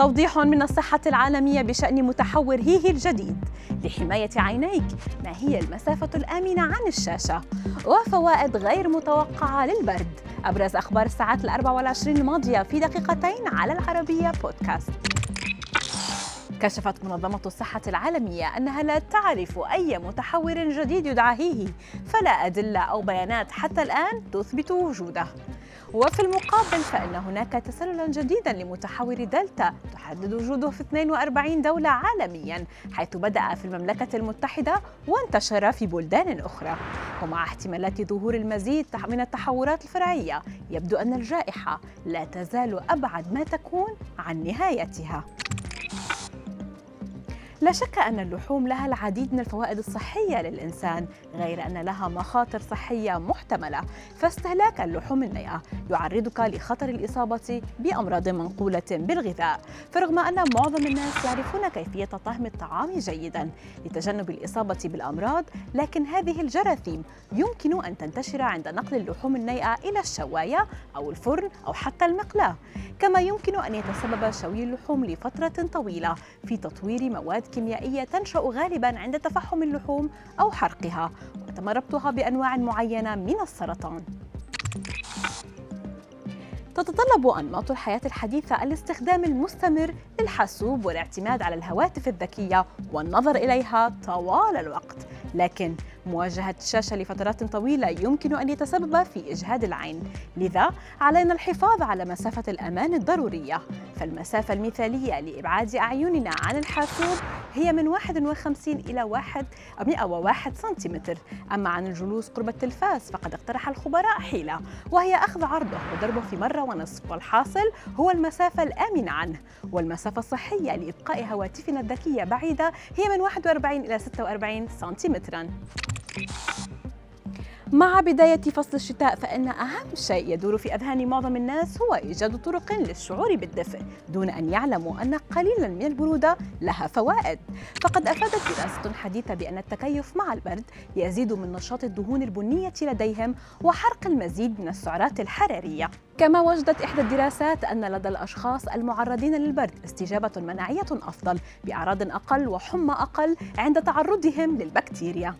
توضيح من الصحة العالمية بشأن متحور هيهي الجديد لحماية عينيك ما هي المسافة الآمنة عن الشاشة وفوائد غير متوقعة للبرد أبرز أخبار الساعات الأربع والعشرين الماضية في دقيقتين على العربية بودكاست. كشفت منظمة الصحة العالمية أنها لا تعرف أي متحور جديد يدعى هيهي فلا أدلة أو بيانات حتى الآن تثبت وجوده. وفي المقابل فإن هناك تسللا جديدا لمتحور دلتا تحدد وجوده في 42 دولة عالميا حيث بدأ في المملكة المتحدة وانتشر في بلدان أخرى. ومع احتمالات ظهور المزيد من التحورات الفرعية يبدو أن الجائحة لا تزال أبعد ما تكون عن نهايتها. لا شك أن اللحوم لها العديد من الفوائد الصحية للإنسان غير أن لها مخاطر صحية محتملة. فاستهلاك اللحوم النيئة يعرضك لخطر الإصابة بأمراض منقولة بالغذاء. فرغم أن معظم الناس يعرفون كيفية طهي الطعام جيدا لتجنب الإصابة بالأمراض لكن هذه الجراثيم يمكن أن تنتشر عند نقل اللحوم النيئة إلى الشواية أو الفرن أو حتى المقلاة. كما يمكن أن يتسبب شوي اللحوم لفترة طويلة في تطوير مواد كيميائية تنشأ غالبا عند تفحم اللحوم أو حرقها وتم ربطها بأنواع معينة من السرطان. تتطلب أنماط الحياة الحديثة الاستخدام المستمر للحاسوب والاعتماد على الهواتف الذكية والنظر إليها طوال الوقت. لكن مواجهة الشاشة لفترات طويلة يمكن أن يتسبب في إجهاد العين. لذا علينا الحفاظ على مسافة الأمان الضرورية. فالمسافة المثالية لإبعاد أعيننا عن الحاسوب هي من 51 إلى 101 سنتيمتر. أما عن الجلوس قرب التلفاز فقد اقترح الخبراء حيلة وهي أخذ عرضه وضربه في مرة ونصف والحاصل هو المسافة الآمنة عنه. والمسافة الصحية لإبقاء هواتفنا الذكية بعيدة هي من 41 إلى 46 سنتيمترا. مع بداية فصل الشتاء فإن أهم شيء يدور في أذهان معظم الناس هو إيجاد طرق للشعور بالدفء دون أن يعلموا أن قليلا من البرودة لها فوائد. فقد أفادت دراسة حديثة بأن التكيف مع البرد يزيد من نشاط الدهون البنية لديهم وحرق المزيد من السعرات الحرارية. كما وجدت إحدى الدراسات أن لدى الأشخاص المعرضين للبرد استجابة مناعية أفضل بأعراض أقل وحمى أقل عند تعرضهم للبكتيريا.